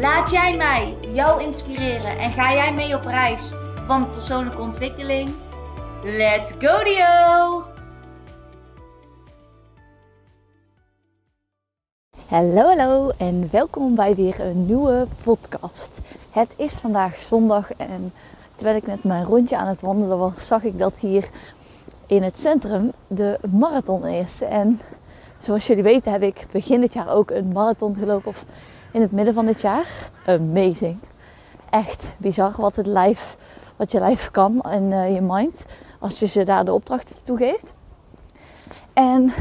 Laat jij mij jou inspireren en ga jij mee op reis van persoonlijke ontwikkeling? Let's go Dio! Hallo, hallo en welkom bij weer een nieuwe podcast. Het is vandaag zondag en terwijl ik net mijn rondje aan het wandelen was, zag ik dat hier in het centrum de marathon is. En zoals jullie weten heb ik begin dit jaar ook een marathon gelopen, of in het midden van dit jaar. Amazing. Echt bizar wat het lijf, wat je lijf kan en uh, je mind, als je ze daar de opdracht toe geeft. En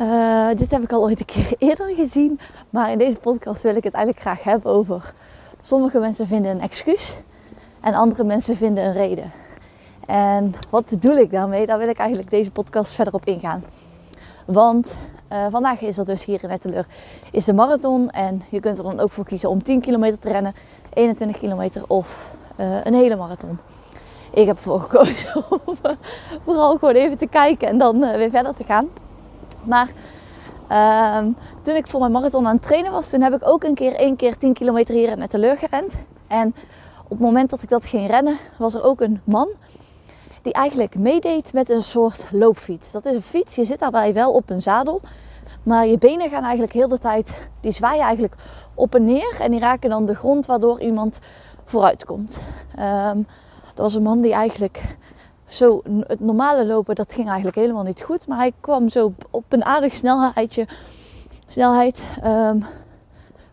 uh, dit heb ik al ooit een keer eerder gezien, maar in deze podcast wil ik het eigenlijk graag hebben over. Sommige mensen vinden een excuus en andere mensen vinden een reden. En wat bedoel ik daarmee? Daar wil ik eigenlijk deze podcast verder op ingaan. Want uh, vandaag is er dus hier in Etteleur is de marathon. En je kunt er dan ook voor kiezen om 10 kilometer te rennen, 21 kilometer of uh, een hele marathon. Ik heb ervoor gekozen om uh, vooral gewoon even te kijken en dan weer verder te gaan. Maar ehm, toen ik voor mijn marathon aan het trainen was, toen heb ik ook een keer één keer 10 kilometer hier in Etteleur gerend. En op het moment dat ik dat ging rennen, was er ook een man die eigenlijk meedeed met een soort loopfiets. Dat is een fiets, je zit daarbij wel op een zadel, maar je benen gaan eigenlijk heel de tijd, die zwaaien eigenlijk op en neer en die raken dan de grond waardoor iemand vooruit komt. Um, dat was een man die eigenlijk zo, het normale lopen, dat ging eigenlijk helemaal niet goed, maar hij kwam zo op een aardig snelheidje, snelheid, um,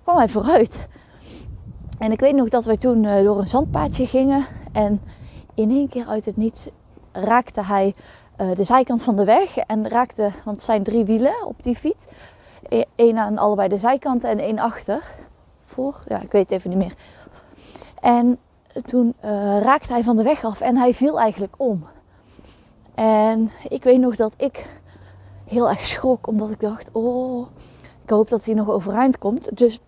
kwam hij vooruit. En ik weet nog dat wij toen uh, door een zandpaadje gingen en in één keer uit het niets raakte hij uh, de zijkant van de weg en raakte, want het zijn drie wielen op die fiets, één aan allebei de zijkanten en één achter. Voor, ja, ik weet het even niet meer. En toen uh, raakte hij van de weg af en hij viel eigenlijk om. En ik weet nog dat ik heel erg schrok, omdat ik dacht: Oh, ik hoop dat hij nog overeind komt. Dus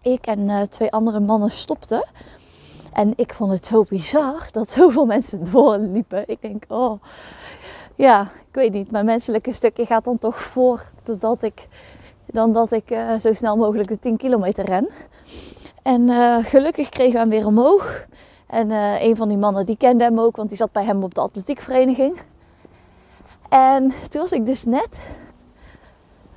ik en uh, twee andere mannen stopten. En ik vond het zo bizar dat zoveel mensen doorliepen. Ik denk, oh, ja, ik weet niet. Mijn menselijke stukje gaat dan toch voor dat ik, dan dat ik uh, zo snel mogelijk de 10 kilometer ren. En uh, gelukkig kregen we hem weer omhoog. En uh, een van die mannen die kende hem ook, want die zat bij hem op de atletiekvereniging. En toen was ik dus net.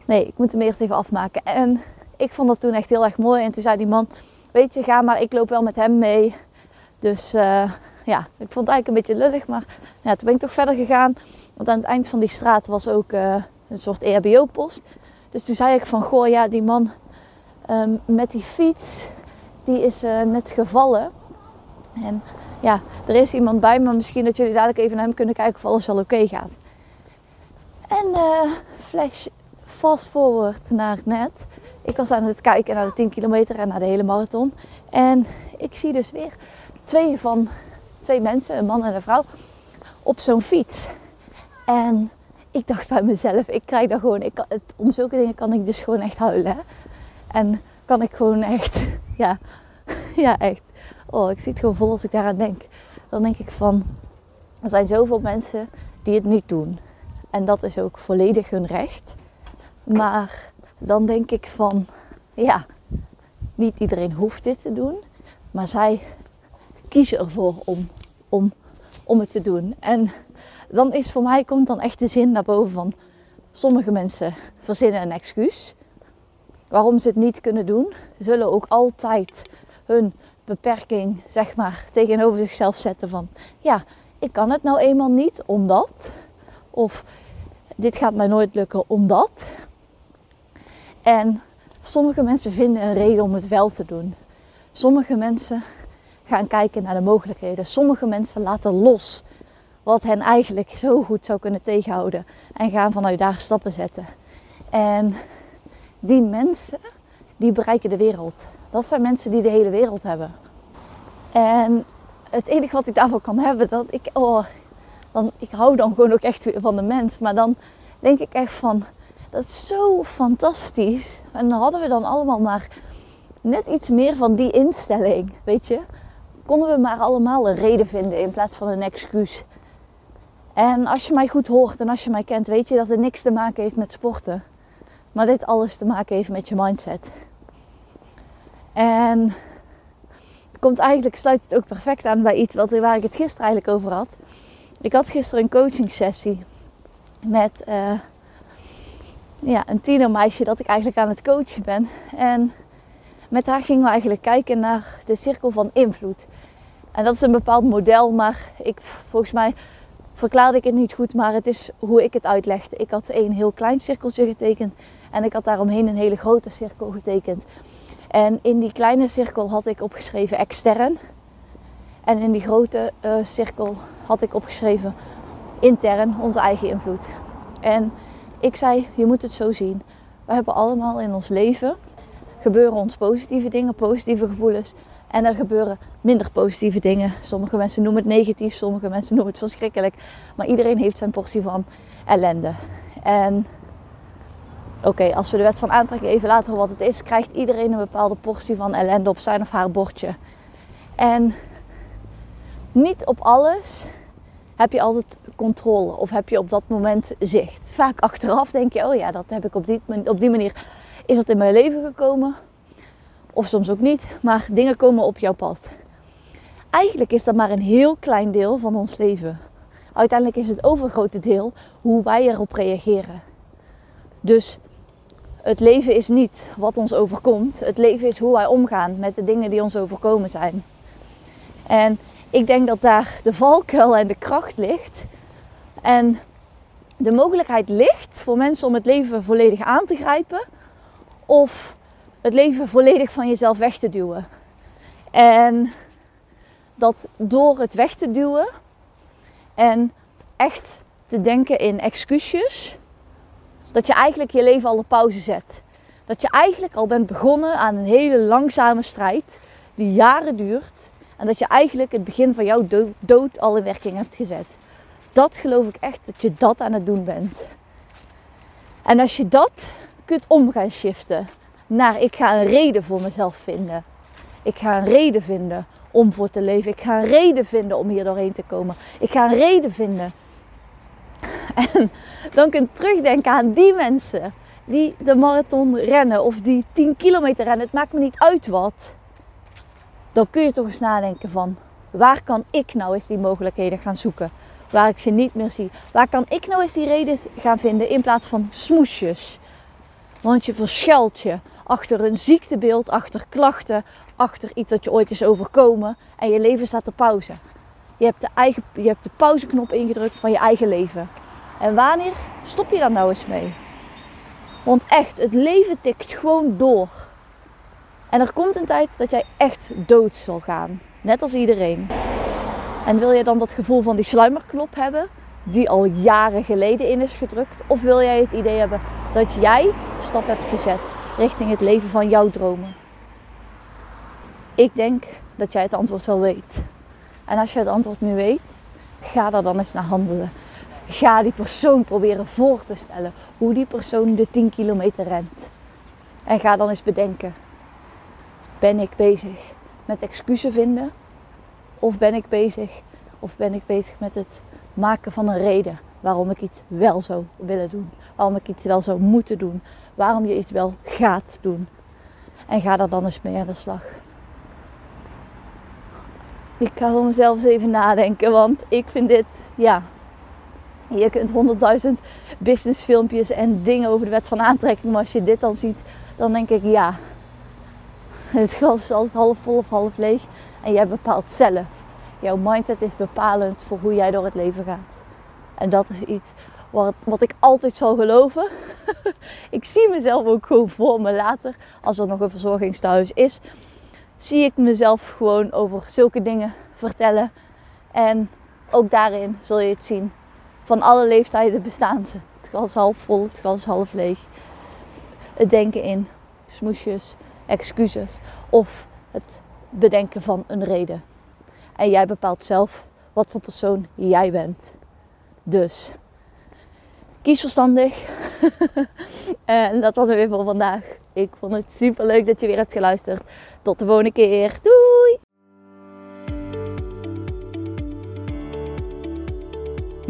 Nee, ik moet hem eerst even afmaken. En ik vond dat toen echt heel erg mooi. En toen zei die man: Weet je, ga maar, ik loop wel met hem mee. Dus uh, ja, ik vond het eigenlijk een beetje lullig. Maar ja, toen ben ik toch verder gegaan. Want aan het eind van die straat was ook uh, een soort EHBO-post. Dus toen zei ik van, goh, ja, die man um, met die fiets, die is uh, net gevallen. En ja, er is iemand bij, maar misschien dat jullie dadelijk even naar hem kunnen kijken of alles wel oké gaat. En flash fast forward naar net. Ik was aan het kijken naar de 10 kilometer en naar de hele marathon. En ik zie dus weer twee van twee mensen, een man en een vrouw, op zo'n fiets. En ik dacht bij mezelf, ik krijg daar gewoon, ik het, om zulke dingen kan ik dus gewoon echt huilen. En kan ik gewoon echt, ja, ja echt. Oh, ik zie het gewoon vol als ik daaraan denk. Dan denk ik van, er zijn zoveel mensen die het niet doen. En dat is ook volledig hun recht. Maar dan denk ik van, ja, niet iedereen hoeft dit te doen. Maar zij kiezen ervoor om, om, om het te doen. En dan is voor mij komt dan echt de zin naar boven van sommige mensen verzinnen een excuus. Waarom ze het niet kunnen doen, zullen ook altijd hun beperking zeg maar tegenover zichzelf zetten van ja, ik kan het nou eenmaal niet omdat of dit gaat mij nooit lukken omdat. En sommige mensen vinden een reden om het wel te doen. Sommige mensen gaan kijken naar de mogelijkheden. Sommige mensen laten los wat hen eigenlijk zo goed zou kunnen tegenhouden en gaan vanuit daar stappen zetten. En die mensen, die bereiken de wereld. Dat zijn mensen die de hele wereld hebben. En het enige wat ik daarvoor kan hebben, dat ik, oh, dan, ik hou dan gewoon ook echt van de mens. Maar dan denk ik echt van, dat is zo fantastisch. En dan hadden we dan allemaal maar net iets meer van die instelling, weet je. Konden we maar allemaal een reden vinden in plaats van een excuus. En als je mij goed hoort en als je mij kent, weet je dat het niks te maken heeft met sporten. Maar dit alles te maken heeft met je mindset. En het komt eigenlijk, sluit het ook perfect aan bij iets wat, waar ik het gisteren eigenlijk over had. Ik had gisteren een coaching sessie met uh, ja, een tienermeisje dat ik eigenlijk aan het coachen ben. En met haar gingen we eigenlijk kijken naar de cirkel van invloed. En dat is een bepaald model, maar ik, volgens mij verklaarde ik het niet goed, maar het is hoe ik het uitlegde. Ik had een heel klein cirkeltje getekend en ik had daaromheen een hele grote cirkel getekend. En in die kleine cirkel had ik opgeschreven extern. En in die grote uh, cirkel had ik opgeschreven intern, onze eigen invloed. En ik zei, je moet het zo zien. We hebben allemaal in ons leven gebeuren ons positieve dingen, positieve gevoelens. En er gebeuren minder positieve dingen. Sommige mensen noemen het negatief, sommige mensen noemen het verschrikkelijk. Maar iedereen heeft zijn portie van ellende. En oké, als we de wet van aantrekking even laten wat het is, krijgt iedereen een bepaalde portie van ellende op zijn of haar bordje. En niet op alles heb je altijd controle of heb je op dat moment zicht. Vaak achteraf denk je, oh ja, dat heb ik op die, op die manier, is dat in mijn leven gekomen. Of soms ook niet, maar dingen komen op jouw pad. Eigenlijk is dat maar een heel klein deel van ons leven. Uiteindelijk is het overgrote deel hoe wij erop reageren. Dus het leven is niet wat ons overkomt. Het leven is hoe wij omgaan met de dingen die ons overkomen zijn. En ik denk dat daar de valkuil en de kracht ligt. En de mogelijkheid ligt voor mensen om het leven volledig aan te grijpen. Of het leven volledig van jezelf weg te duwen. En dat door het weg te duwen en echt te denken in excuusjes, dat je eigenlijk je leven al op pauze zet. Dat je eigenlijk al bent begonnen aan een hele langzame strijd die jaren duurt. En dat je eigenlijk het begin van jouw dood, al in werking hebt gezet. Dat geloof ik echt dat je dat aan het doen bent. En als je dat kunt om gaan shiften naar ik ga een reden voor mezelf vinden. Ik ga een reden vinden om voor te leven. Ik ga een reden vinden om hier doorheen te komen. Ik ga een reden vinden. En dan kun je terugdenken aan die mensen die de marathon rennen of die 10 kilometer rennen. Het maakt me niet uit wat. Dan kun je toch eens nadenken van waar kan ik nou eens die mogelijkheden gaan zoeken. Waar ik ze niet meer zie. Waar kan ik nou eens die reden gaan vinden in plaats van smoesjes. Want je verschuilt je achter een ziektebeeld, achter klachten, achter iets dat je ooit is overkomen en je leven staat op pauze. Je hebt de, eigen, je hebt de pauzeknop ingedrukt van je eigen leven. En wanneer stop je daar nou eens mee? Want echt, het leven tikt gewoon door. En er komt een tijd dat jij echt dood zal gaan. Net als iedereen. En wil je dan dat gevoel van die sluimerknop hebben, die al jaren geleden in is gedrukt? Of wil jij het idee hebben dat jij stap hebt gezet richting het leven van jouw dromen? Ik denk dat jij het antwoord wel weet. En als je het antwoord nu weet, ga daar dan eens naar handelen. Ga die persoon proberen voor te stellen hoe die persoon de 10 kilometer rent. En ga dan eens bedenken: ben ik bezig met excuses vinden? Of ben ik bezig, of ben ik bezig met het maken van een reden waarom ik iets wel zou willen doen? Waarom ik iets wel zou moeten doen? Waarom je iets wel gaat doen? En ga daar dan eens mee aan de slag. Ik ga voor mezelf eens even nadenken, want ik vind dit, ja. Je kunt honderdduizend businessfilmpjes en dingen over de wet van aantrekking, maar als je dit dan ziet, dan denk ik ja. Het glas is altijd half vol of half leeg en jij bepaalt zelf. Jouw mindset is bepalend voor hoe jij door het leven gaat. En dat is iets wat, wat ik altijd zal geloven. ik zie mezelf ook gewoon voor me later, als er nog een verzorgingstehuis is zie ik mezelf gewoon over zulke dingen vertellen. En ook daarin zul je het zien. Van alle leeftijden bestaan ze. Het glas half vol, het glas half leeg. Het denken in smoesjes, excuses of het bedenken van een reden. En jij bepaalt zelf wat voor persoon jij bent. Dus kies verstandig. en dat was het weer voor vandaag. Ik vond het super leuk dat je weer hebt geluisterd. Tot de volgende keer. Doei!